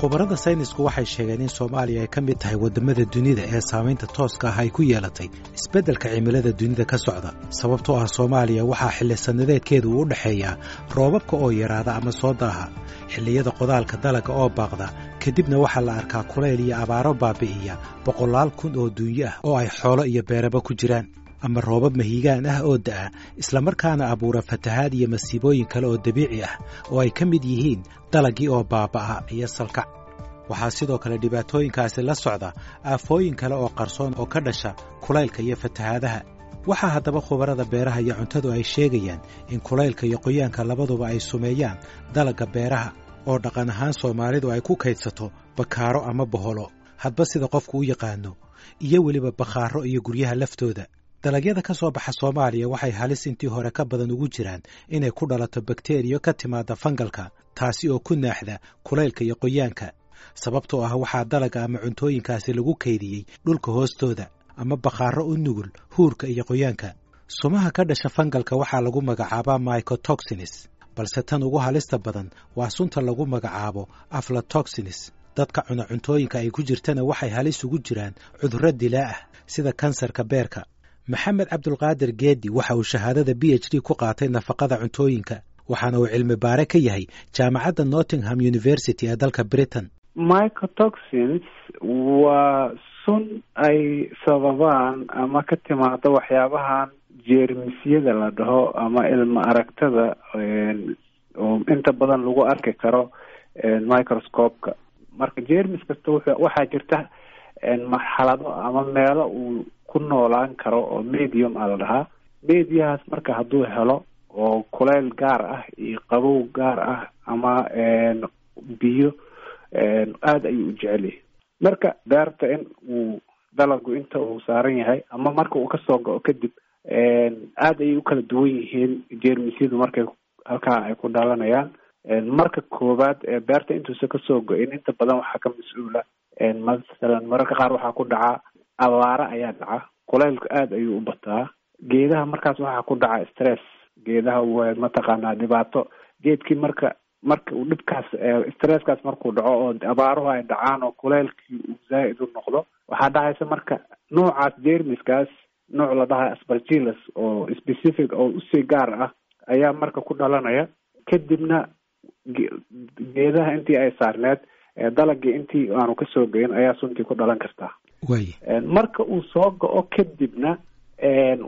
khubarada saynisku waxay sheegeen in soomaaliya ay ka mid tahay waddamada dunida ee saamaynta tooska ah ay ku yeelatay isbeddelka cimilada dunida ka socda. Sababtoo ah soomaaliya waxaa xilli sannadeedkeedu uu u dhexeeyaa roobabka oo yaraada ama soo daaha xilliyada qodaalka dalagga oo baaqda kadibna waxaa la arkaa kulayl iyo abaaro baabi'iya boqolaal kun oo duunyo ah oo ay xoolo iyo beeraba ku jiraan ama roobab mahiigaan ah oo da'a islamarkaana abuura fatahaad iyo masiibooyin kale oo dabiici ah oo ay ka mid yihiin dalaggii oo baaba'a iyo salkac waxaa sidoo kale dhibaatooyinkaasi la socda aafooyin kale oo qarsoon oo ka dhasha kulaylka iyo fatahaadaha. Waxaa haddaba khubarada beeraha iyo cuntadu ay sheegayaan in kulaylka iyo qoyaanka labaduba ay sumeeyaan dalagga beeraha oo dhaqan ahaan soomaalidu ay ku kaydsato bakaaro ama boholo. Hadba sida qofku u yaqaano iyo weliba bakhaaro iyo guryaha laftooda dalagyada ka soo baxa soomaaliya waxay halis intii hore ka badan ugu jiraan inay ku dhalato bakteriyo ka timaada fangalka taasi oo ku naaxda kulaylka iyo qoyaanka. Sababtoo ah waxaa dalagga ama cuntooyinkaasi lagu kaydiyey dhulka hoostooda ama bakhaaro u nugul huurka iyo qoyaanka. Sumaha ka dhasha fangalka waxaa lagu magacaabaa mycotoxines balse tan ugu halista badan waa sunta lagu magacaabo aflatoxines dadka cuna cuntooyinka ay ku jirtana waxay halis ugu jiraan cudurro dilaa ah sida kansarka beerka maxamed cabdulqaadir geedi waxa uu shahaadada b h d ku qaatay nafaqada cuntooyinka waxaana uu cilmi baare ka yahay jaamacadda nottingham university ee dalka britain. Mycotoxins waa sun ay sababaan ama ka timaado waxyaabahan jeermisyada la dhaho ama ilma aragtada oo inta badan lagu arki karo microscope-ka. Marka jeermis kasta waxaa jirta marxalado ama meelo uu ku noolaan karo oo medium a la dhahaa mediahaas marka hadduu helo oo kulayl gaar ah iyo qabow gaar ah ama biyo aada ayuu u jecel yahay. Marka beerta in uu dalagu inta uu saaran yahay ama marka uu ka soo go-o kadib aada ayay u kala duwan yihiin jeermisyadu markay halkaa ay ku dhalanayaan. Marka koowaad beerta intuusan ka soo go-in inta badan waxaa ka mas'uula masalan mararka qaar waxaa ku dhaca abaare ayaa dhaca kulaylku aada ayuu u bataa. Geedaha markaas waxaa ku dhaca stress. Geedaha w mataqaanaa dhibaato. Geedkii marka marka uu dhibkaas stresskaas markuu dhaco oo abaaruhu ay dhacaan oo kulaylkii uu zaa'id u noqdo waxaa dhacaysa marka noocaas jermiskaas nooc la dhahay aspergillus oo specific oo u sii gaar ah ayaa marka ku dhalanaya. Kadibna geedaha intii ay saarneed dalagii intii aanu ka soo geyin ayaa suntii ku dhalan kartaa marka uu soo go-o kadibna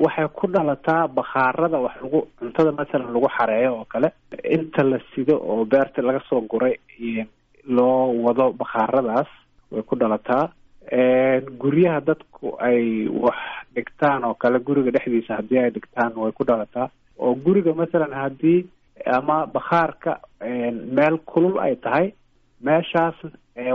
waxay ku dhalataa bakhaarada wax lagu cuntada masalan lagu xareeyo oo kale. Inta la sido oo beerta laga soo guray loo wado bakhaaradaas way ku dhalataa. Guryaha dadku ay wax dhigtaan oo kale guriga dhexdiisa haddii ay dhigtaan way ku dhalataa. Oo guriga masalan haddii ama bakhaarka meel kulul ay tahay meeshaas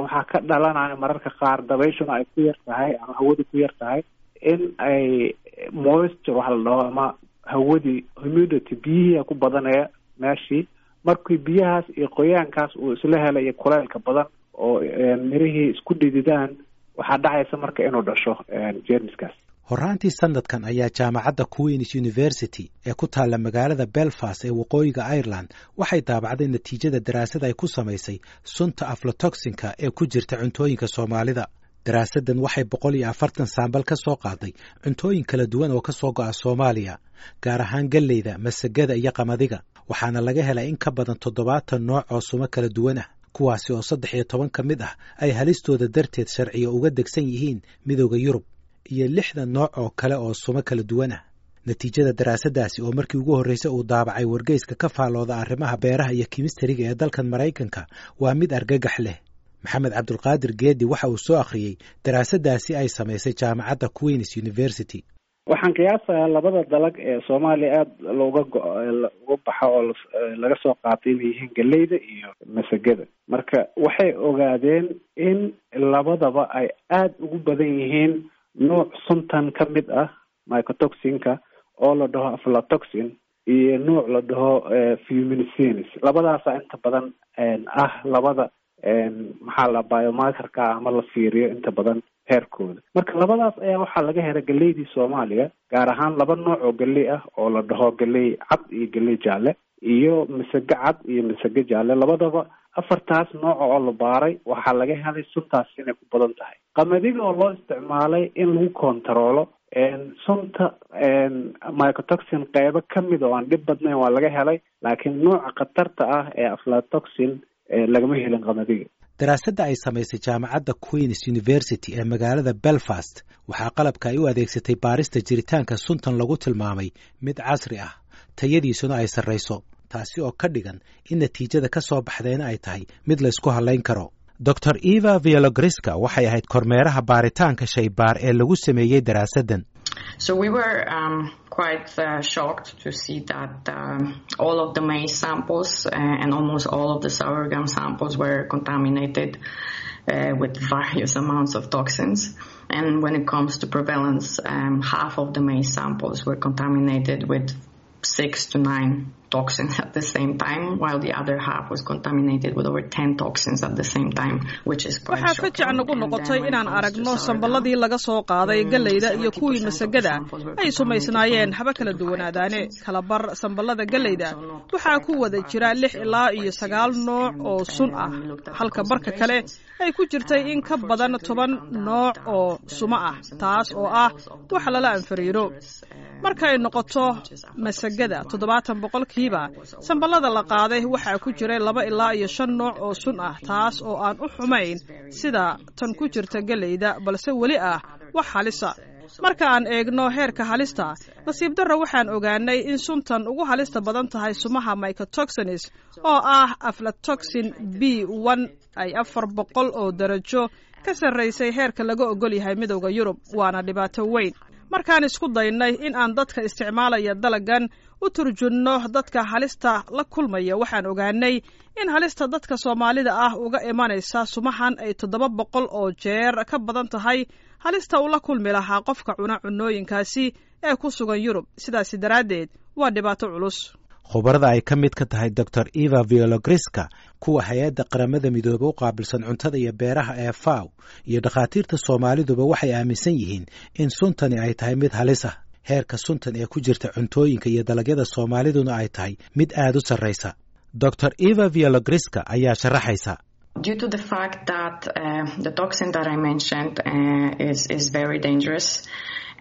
waxaa ka dhalanaya mararka qaar dabayshuna ay ku yar tahay ama hawadu ku yar tahay in ay moisture waxa la dhaho ama hawadii humidity biyihii ku badanaya meeshii. Markii biyahaas iyo qoyaankaas uu isla helaya kulaylka badan oo mirihii isku dhididaan waxaa dhacaysa marka inuu dhasho jermiskaas horraantii sanadkan ayaa jaamacadda queens university ee ku taalla magaalada belfast ee waqooyiga ireland. Waxay daabacday natiijada daraasad ay ku samaysay sunta aflatoxinka ee ku jirta cuntooyinka soomaalida. Daraasaddan waxay boqol iyo afartan saambal ka soo qaaday cuntooyin kala duwan oo ka soo go'a soomaaliya gaar ahaan galleyda masagada iyo qamadiga. Waxaana laga helay in ka badan toddobaatan nooc oo sumo kala duwan ah kuwaasi oo saddex iyo toban ka mid ah ay halistooda darteed sharciyo uga degsan yihiin midooda yurub iyo lixdan nooc oo kale oo sumo kala duwan ah. Natiijada daraasaddaasi oo markii ugu horreysay uu daabacay wargeyska ka faallooda arrimaha beeraha iyo kimistariga ee dalkan maraykanka waa mid argagax leh. Maxamed cabdulqaadir geedi waxa uu soo akhriyey daraasaddaasi ay samaysay jaamacadda queens university. Waxaan qiyaasayaa labada dalag ee soomaaliya aada looga go- uga baxa oo laga soo qaatay inay yihiin galeyda iyo masagada. Marka waxay ogaadeen in labadaba ay aada ugu badan yihiin nooc suntan ka mid ah mycotoxinka oo la dhaho aflatoxin iyo nooc la dhaho fuminicenes labadaasa inta badan ah labada maxaa la biomarkerka ama la fiiriyo inta badan heerkooda. Marka labadaas ayaa waxaa laga helay galeydii soomaaliya gaar ahaan laba nooc oo galey ah oo la dhaho galey cad iyo galey jaalle iyo masage cad iyo masage jaalle labadaba afartaas nooc oo la baaray waxaa laga helay suntaas inay ku badan tahay. Qamadiga oo loo isticmaalay in lagu kontaroolo sunta mycotoxin qeybo ka mid oo aan dhib badnayn waa laga helay laakiin nooca khatarta ah ee aflatoxin lagama helin qamadiga. Daraasadda ay samaysay jaamacadda queens university ee magaalada belfast waxaa qalabka ay u adeegsatay baarista jiritaanka suntan lagu tilmaamay mid casri ah tayadiisuna ay sarrayso. Taasi oo ka dhigan in natiijada ka soo baxdayna ay tahay mid la ysku hadlayn karo. Doctor eva viologriska waxay ahayd kormeeraha baaritaanka shaybaar ee lagu sameeyey daraasaddan Six to nine toxins at the same time, while the other half was contaminated with over 10 toxins at the same time, which is quite waxaa fajac nagu noqotay inaan aragno samballadii laga soo qaaday galleyda iyo kuwii masagada. ay sumaysnaayeen haba kala duwanaadaane kala bar samballada galleyda. waxaa ku wada jira lix ilaa iyo sagaal nooc oo sun ah. Halka barka kale ay ku jirtay in ka badan toban nooc oo sumo ah taas oo ah wax lala anfariiro markay noqoto masagada toddobaatan boqolkiiba samballada la qaaday waxaa ku jiray laba ilaa iyo shan nooc oo sun ah taas oo aan u xumayn sida tan ku jirta galleyda balse weli ah wax halisa. Marka aan eegno heerka halista nasiib darra waxaan ogaanay in suntan ugu halista badan tahay sumaha mycotoxins oo ah aflatoxin b one ay afar boqol oo darajo ka sarraysay heerka laga ogol yahay midowda yurub waana dhibaato weyn markaan isku daynay in aan dadka isticmaalaya dalagan u turjunno dadka halista la kulmaya waxaan ogaanay in halista dadka soomaalida ah uga imanaysa sumahan ay toddoba boqol oo jeer ka badan tahay halista uu la kulmi lahaa qofka cuna cunooyinkaasi ee ku sugan yurub. Sidaasi daraaddeed waa dhibaato culus. Khubarada ay ka mid ka tahay doctor eva viologriska kuwa hay'adda qaramada midoobe u qaabilsan cuntada iyo beeraha ee faw iyo dhakhaatiirta soomaaliduba waxay aaminsan yihiin in suntani ay tahay mid halis ah. Heerka suntan ee ku jirta cuntooyinka iyo dalagyada soomaaliduna ay tahay mid aad u sarraysa. Doctor eva viologriska ayaa sharaxaysa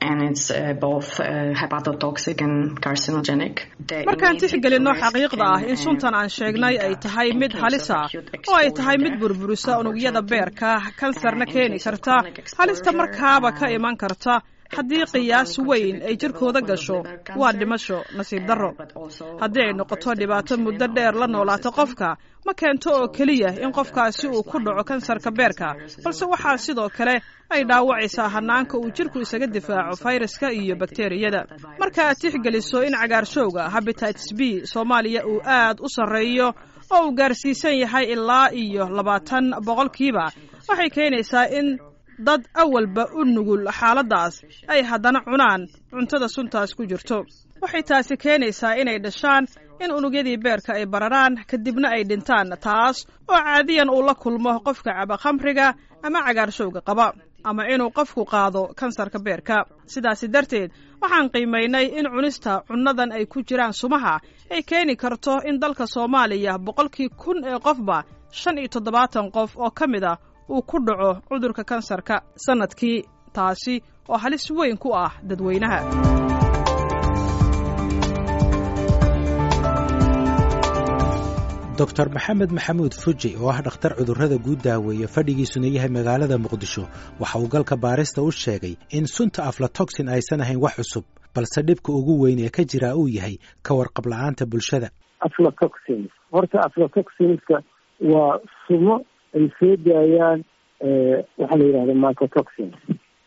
Uh, uh, and it's uh, both uh, hepatotoxic and carcinogenic. markaan tixgelinno xaqiiqda ah in suntan aan sheegnay ay tahay mid halisa oo ay tahay mid burburisa unugyada beerka kansarna keeni karta halista markaaba ka iman karta haddii qiyaas weyn ay jirkooda gasho waa dhimasho nasiib darro. haddii ay noqoto dhibaato muddo dheer la noolaato qofka ma keento oo keliya in qofkaasi uu ku dhaco kansarka beerka. balse waxaa sidoo kale ay dhaawacaysaa hanaanka uu jirku isaga difaaco fayraska iyo bakteriyada marka aad tixgeliso in cagaarshowga habitites b soomaaliya uu aad u sarreeyo oo uu gaarsiisan yahay ilaa iyo labaatan boqolkiiba waxay keenaysaa in dad awalba u nugul xaaladdaas ay haddana cunaan cuntada suntaas ku jirto. Waxay taasi keenaysaa inay dhashaan in unugyadii beerka ay bararaan kadibna ay dhintaan taas oo caadiyan uu la kulmo qofka caba khamriga ama cagaarshowga qaba ama inuu qofku qaado kansarka beerka. Sidaasi darteed waxaan qiimaynay in cunista cunnadan ay ku jiraan sumaha ay keeni karto in dalka soomaaliya boqolkii kun ee qofba shan iyo toddobaatan qof oo ka mid ah uu ku dhaco cudurka kansarka sannadkii taasi oo halis weyn ku ah dadweynaha. Doctor maxamed maxamuud fuji oo ah dhakhtar cudurrada guud daaweeye fadhigiisuna yahay magaalada muqdisho waxa uu galka baarista u sheegay in sunta aflatoxin aysan ahayn wax cusub balse dhibka ugu weyn ee ka jira uu yahay ka warqab la'aanta bulshada. Aflatoxins horta aflatoxinska waa sumo ay soo daayaan waxaa la yidhahda mycotoxins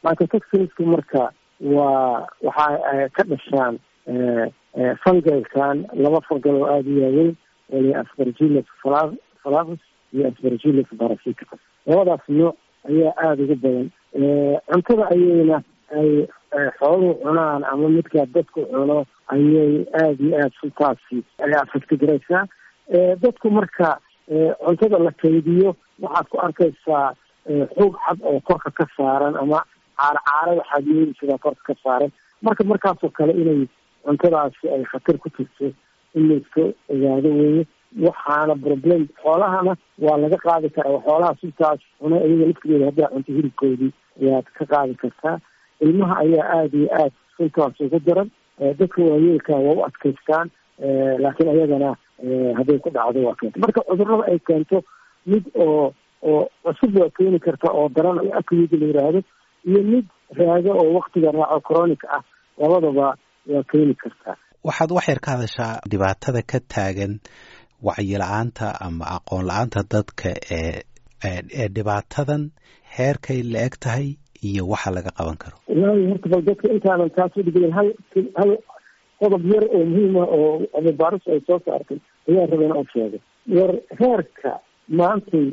mycotoxinska marka waa waxa ka dhashaan fungalkan laba fungal oo aada u waaweyn wala aspergillus flavus iyo aspergillus parasiticus labadaas nooc ayaa aada uga badan cuntada ayayna ay xooluhu cunaan ama midkaa dadku cuno ayay aada iyo aada suntaasi ay afecti garaysaa dadku marka cuntada la kaydiyo waxaad ku arkaysaa xoog cad oo korka ka saaran ama caaro caarada xadiyeysidaa korka ka saaran. Marka markaasoo kale inay cuntadaasi ay khatar ku jirto in layska ogaado weye waxaana problem xoolahana waa laga qaadi karaa. Xoolaha subtaas cuna iyaga laftigeeda haddaa cunto hilibkoodii ayaad ka qaadi kartaa. Ilmaha ayaa aada iyo aad suntaas ugu daran. Dadka waayeelka waa u adkaystaan. Laakiin ayagana hadday ku dhacdo waa keenta marka cudurrada ay keento mid oo oo cusub waa keeni karta oo daran oo acid la yidhaahdo iyo mid raago oo waktiga raaco chronic ah labadaba waa keeni kartaa waxaad wax yar ka hadashaa dhibaatada ka taagan wacyi-la-aanta ama aqoon la'aanta dadka ee ee dhibaatadan heerkay la eg tahay iyo waxa laga qaban karo wallaahi horta bal dadka intaanan taas udhigin hal hal qodob yar oo muhiim ah oo ababaaris ay soo saartay ayaa raba in aan sheego war heerka maantay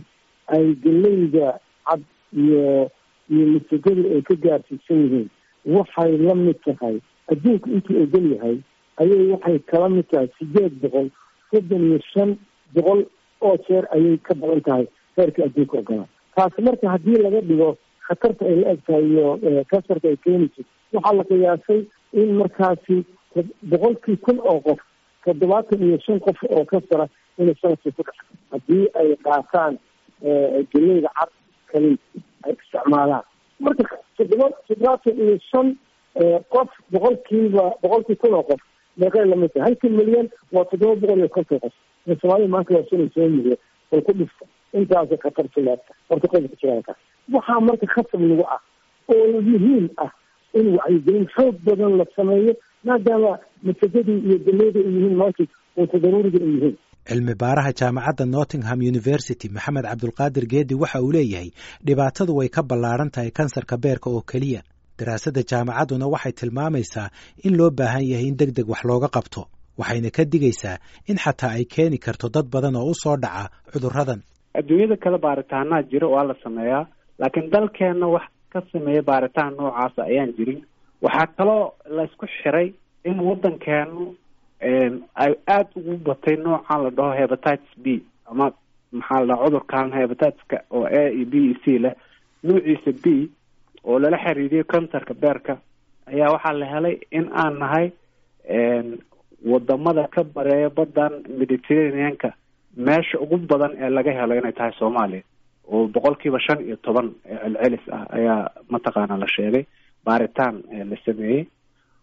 ay galeyda cad iyo iyo masagadu ay ka gaarsiisan yihiin waxay la mid tahay adduunku intuu ogol yahay ayay waxay kala mid tahay sideed boqol soddon iyo shan boqol oo jeer ayay ka badan tahay heerka adduunka ogolaa taasi marka haddii laga dhigo khatarta ay la eg tahay iyo kasarka ay keenayso waxaa la qiyaasay in markaasi boqolkii kun oo qof toddobaatan iyo shan qof oo kasara inay sannadkii ku dhaca haddii ay qaataan galeyda cad kaliy ay isticmaalaan. Marka toddoba toddobaatan iyo shan qof boqolkiiba boqolkii kun oo qof meeqay la mid tahay halkii milyan waa toddoba boqol iyo konton qof. Soomaalida maanta waa shan iyo toban milyan bal ku dhifta intaasay khatarta leegta horta qodobka jiraalkaas waxaa marka khasab lagu ah oo muhiim ah in wacyigelin xoog badan la sameeyo maadaama masajadii iyo galeyda ay yihiin maanta unta daruuriga ay yihiin cilmi baaraha jaamacadda nottingham university maxamed cabdulqaadir geedi waxa uu leeyahay dhibaatadu way ka ballaaran tahay kansarka beerka oo keliya. Daraasadda jaamacadduna waxay tilmaamaysaa in loo baahan yahay in deg deg wax looga qabto waxayna ka digaysaa in xataa ay keeni karto dad badan oo u soo dhaca cudurradan. Adduunyada kale baaritaanaa jira waa la sameeyaa laakiin dalkeenna wax ka sameeya baaritaan noocaasa ayaan jirin waxaa kaloo laysku xiray in waddankeenu ay aada ugu batay noocan la dhaho hebatitis b ama maxaa la dhaha cudurkan hebatiska oo a iyo b e c leh. Nuuciisa b oo lala xiriiriyo kansarka beerka ayaa waxaa la helay in aan nahay waddamada ka bareeya baddan mediterraneanka. Meesha ugu badan ee laga helo inay tahay soomaaliya oo boqolkiiba shan iyo toban celcelis ah ayaa mataqaana la sheegay baaritaan la sameeyey.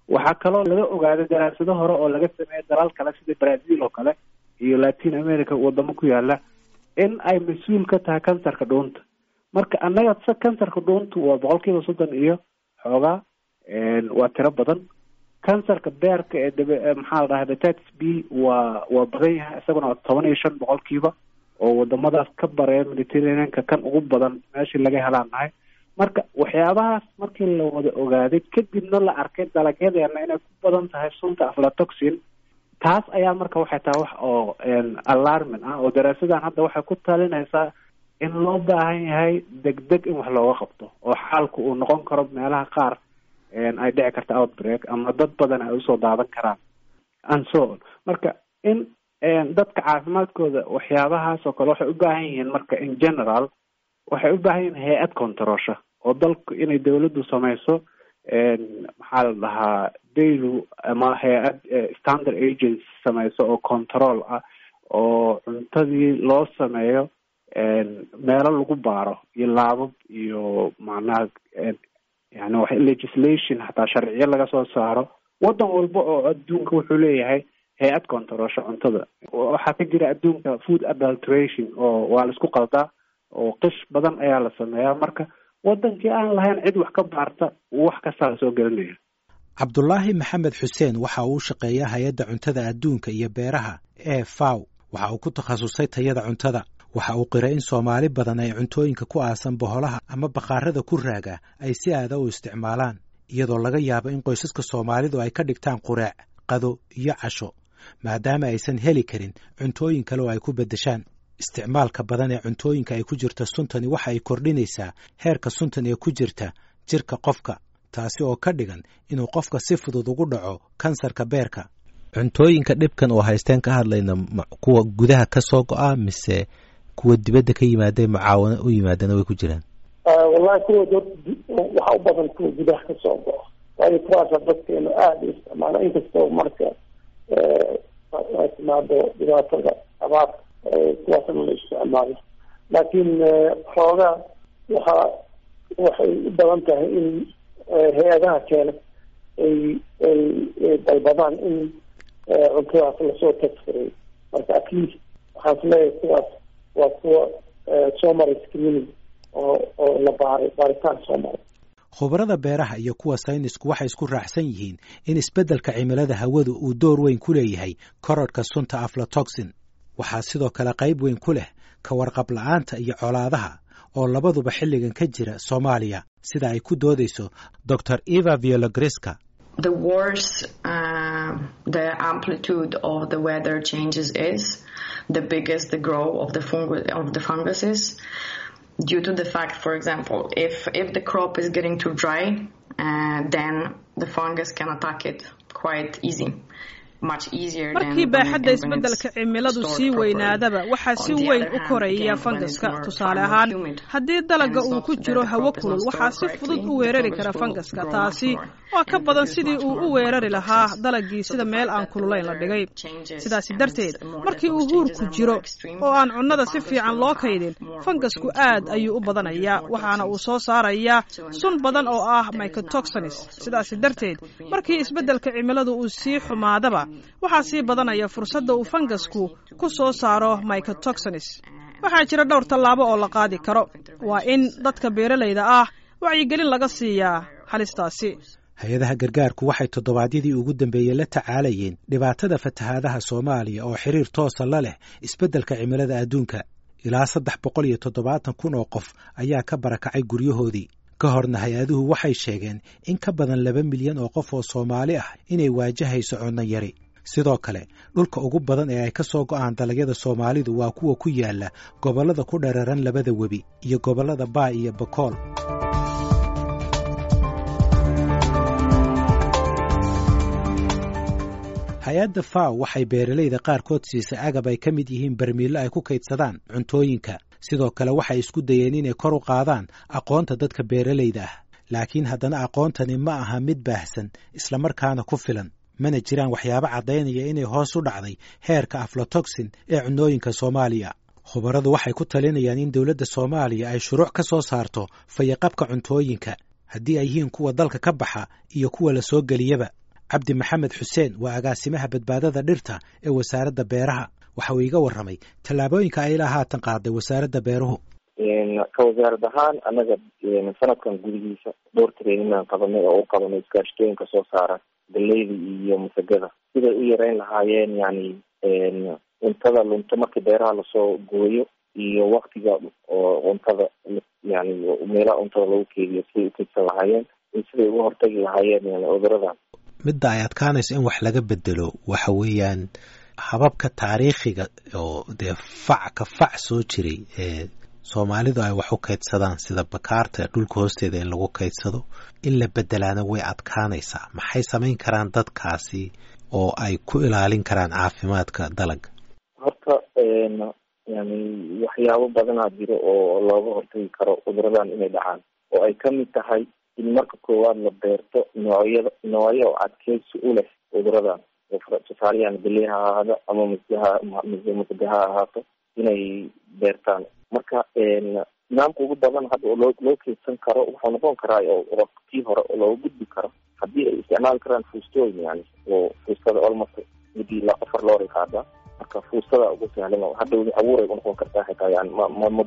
Waxaa kaloo laga ogaaday daraasado hore oo laga sameeyay dalal kale sida brazil oo kale iyo latin america wadamo ku yaalla in ay mas'uul ka tahay kansarka dhuunta. Marka annaga se kansarka dhuuntu waa boqolkiiba soddon iyo xoogaa waa tiro badan. Kansarka beerka ee dab maxaa la dhaha hepatitis b waa waa badan yahay isaguna waa toban iyo shan boqolkiiba oo wadamadaas ka bareeya mediterraneanka kan ugu badan meeshii laga helaan nahay marka waxyaabahaas markii la wada ogaaday kadibna la arkay dalagyadeena inay ku badan tahay sunta aflatoxin. Taas ayaa marka waxay tahay wax oo alarmin ah oo daraasadan hadda waxay ku talinaysaa in loo baahan yahay degdeg in wax looga qabto oo xaalku uu noqon karo meelaha qaar ay dhici karta outbreak ama dad badan ay u soo daadan karaan and so on. Marka in dadka caafimaadkooda waxyaabahaas oo kale waxay u baahan yihiin marka in general waxay u baahan yihiin hay'ad controlsha oo dalku inay dawladdu samayso maxaa la dhahaa daylu ama hay'ad standard agency samayso oo control ah oo cuntadii loo sameeyo meelo lagu baaro iyo laabab iyo macnaha yani wa legislation xataa sharciyo laga soo saaro. Waddan walba oo adduunka wuxuu leeyahay hay'ad controlsha cuntada. Waxaa ka jira adduunka food adulteration oo waa la isku qaldaa oo qish badan ayaa la sameeyaa. Marka waddankii aan lahayn cid wax ka baarta wax kastaa la soo gelinaya. Cabdulaahi maxamed xuseen waxa uu shaqeeyaa hay'adda cuntada adduunka iyo beeraha ee faw waxa uu ku takhasusay tayada cuntada. Waxa uu qiray in soomaali badan ay cuntooyinka ku aasan boholaha ama bakhaarada ku raaga ay si aada u isticmaalaan iyadoo laga yaabo in qoysaska soomaalidu ay ka dhigtaan qureec qado iyo casho maadaama aysan heli karin cuntooyin kale oo ay ku beddeshaan isticmaalka badan ee cuntooyinka ay ku jirta suntani waxa ay kordhinaysaa heerka suntan ee ku jirta jirka qofka taasi oo ka dhigan inuu qofka si fudud ugu dhaco kansarka beerka. Cuntooyinka dhibkan oo haysteen ka hadlayna kuwa gudaha ka soo go-a mise kuwa dibadda ka yimaadee mucaawano u yimaadana way ku jiraan? Wallahi kuwa dad waxa u badan kuwa gudaha ka soo go-o waayo kuwaasa dadkeenu aada u isticmaalo inkastoo marka timaado dhibaatada abaar kuwaasna la isticmaalo laakiin xoogaa waxaa waxay u badan tahay in hay'adaha keena ay ay dalbadaan in cuntadaas la soo tagsirey marka at least waxaan is leeyahay kuwaas waa kuwa soo maray screening oo oo la baaray baaritaan soo khubarada beeraha iyo kuwa saynisku waxay isku raacsan yihiin in isbeddelka cimilada hawadu uu door weyn ku leeyahay korodhka sunta aflatoxin waxaa sidoo kale qayb weyn ku leh ka warqab la'aanta iyo colaadaha oo labaduba xilligan ka jira soomaaliya. Sida ay ku doodayso dor eva viologreska the worse uh, the amplitude of the weather changes is, the biggest the growth of the fungus of the funguses. Due to the fact, for example, if if the crop is getting too dry, uh, then the fungus can attack it quite easy. markii baaxadda isbeddelka cimiladu sii weynaadaba waxaa si weyn u koraya fangaska tusaale ahaan haddii dalagga uu ku jiro hawo kulul waxaa si fudud u weerari kara fangaska taasi waa ka badan sidii uu u weerari lahaa dalaggii sida meel aan kululayn la dhigay. Sidaasi darteed markii uu huurku jiro oo aan cunnada si fiican loo kaydin fangasku aad ayuu u badanayaa waxaana uu soo saarayaa sun badan oo ah mycotoxonis sidaasi darteed markii isbeddelka cimiladu uu sii xumaadaba waxaa sii badanaya fursadda uu fangasku ku soo saaro mycotoxonis waxaa jira dhowr tallaabo oo la qaadi karo. Waa in dadka beeralayda ah wacyigelin laga siiyaa halistaasi hay'adaha gargaarku waxay toddobaadyadii ugu dambeeyey la tacaalayeen dhibaatada fatahaadaha soomaaliya oo xiriir toosa la leh isbeddelka cimilada adduunka. Ilaa saddex boqol iyo toddobaatan kun oo qof ayaa ka barakacay guryahoodii. Ka horna hay'aduhu waxay sheegeen in ka badan laba milyan oo qof oo soomaali ah inay waajahayso cunno yari. Sidoo kale dhulka ugu badan ee ay ka soo go'aan dalagyada soomaalidu waa kuwa ku yaalla gobollada ku dhararan labada webi iyo gobollada baay iyo bakool hay'adda faw waxay beeralayda qaarkood siisay agab ay ka mid yihiin barmiillo ay ku kaydsadaan cuntooyinka. Sidoo kale waxay isku dayeen inay kor u qaadaan aqoonta dadka beeralayda ah. Laakiin haddana aqoontani ma aha mid baahsan islamarkaana ku filan. Mana jiraan waxyaabo caddaynaya inay hoos u dhacday heerka aflatoxin ee cunnooyinka soomaaliya. Khubaradu waxay ku talinayaan in dowladda soomaaliya ay shuruuc ka soo saarto fayaqabka cuntooyinka. Haddii ay yihiin kuwa dalka ka baxa iyo kuwa la soo geliyaba cabdi maxamed xuseen waa agaasimaha badbaadada dhirta ee wasaaradda beeraha. Waxa uu iga warramay tallaabooyinka ay ilaa haatan qaaday wasaaradda beeruhu. Ka wasaarad ahaan annaga sanadkan gudihiisa dhowr traininaan qabanay oo u qabanay iskaashtooyinka soo saara galeyda iyo masagada. Siday u yareyn lahaayeen yani cuntada lunto markii beeraha la soo gooyo iyo waktiga oo cuntada yani meelaha cuntada lagu keediyo siday ukeydsan lahaayeen iyo siday uga hortagi lahaayeen yani cuduradan midda ay adkaanayso in wax laga bedelo waxa weeyaan hababka taariikhiga oo dee fac ka fac soo jiray ee soomaalidu ay wax u kaydsadaan sida bakaarta dhulka hoosteeda in lagu kaydsado in la bedelaana way adkaanaysaa. Maxay samayn karaan dadkaasi oo ay ku ilaalin karaan caafimaadka dalagga? Horta yani waxyaabo badanaa jiro oo looga hortagi karo cuduradan inay dhacaan. Oo ay ka mid tahay in marka koowaad la beerto noocyada noocyo oo adkeysi u leh cuduradan tusaaleyan galey ha ahaado ama masgaha masga ha ahaato inay beertaan. Marka nidaamka ugu badan hadda oo loo loo keydsan karo wuxuu noqon karaa oo waqtii hore oo looga gudbi karo. Haddii ay isticmaali karaan fuustooyin yani oo fuustada olmost midii la afar loori qaada marka fuustada ugu sahlan hadhow abuuray u noqon kartaa xitaa yani ma ma ma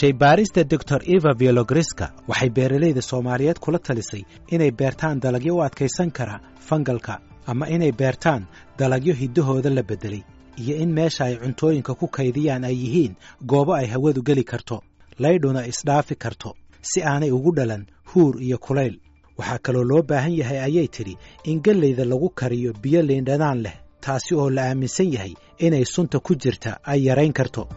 shaybaarista doctor eva viologriska waxay beeralayda soomaaliyeed kula talisay inay beertaan dalagyo u adkaysan kara fangalka ama inay beertaan dalagyo hiddahooda la beddelay iyo in meesha ay cuntooyinka ku kaydiyaan ay yihiin goobo ay hawadu geli karto laydhuna isdhaafi karto si aanay ugu dhalan huur iyo kulayl. Waxaa kaloo loo baahan yahay ayay tidhi in gellayda lagu kariyo biyo liindhanaan leh taasi oo la aaminsan yahay inay sunta ku jirta ay yarayn karto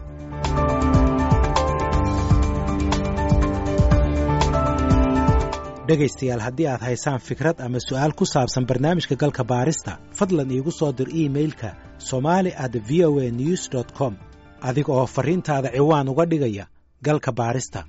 dhegaystayaal haddii aad haysaan fikrad ama su'aal ku saabsan barnaamijka galka baarista fadlan iigu soo dir iimailka somali at v o a news dt com adiga oo farriintaada ciwaan uga dhigaya galka baarista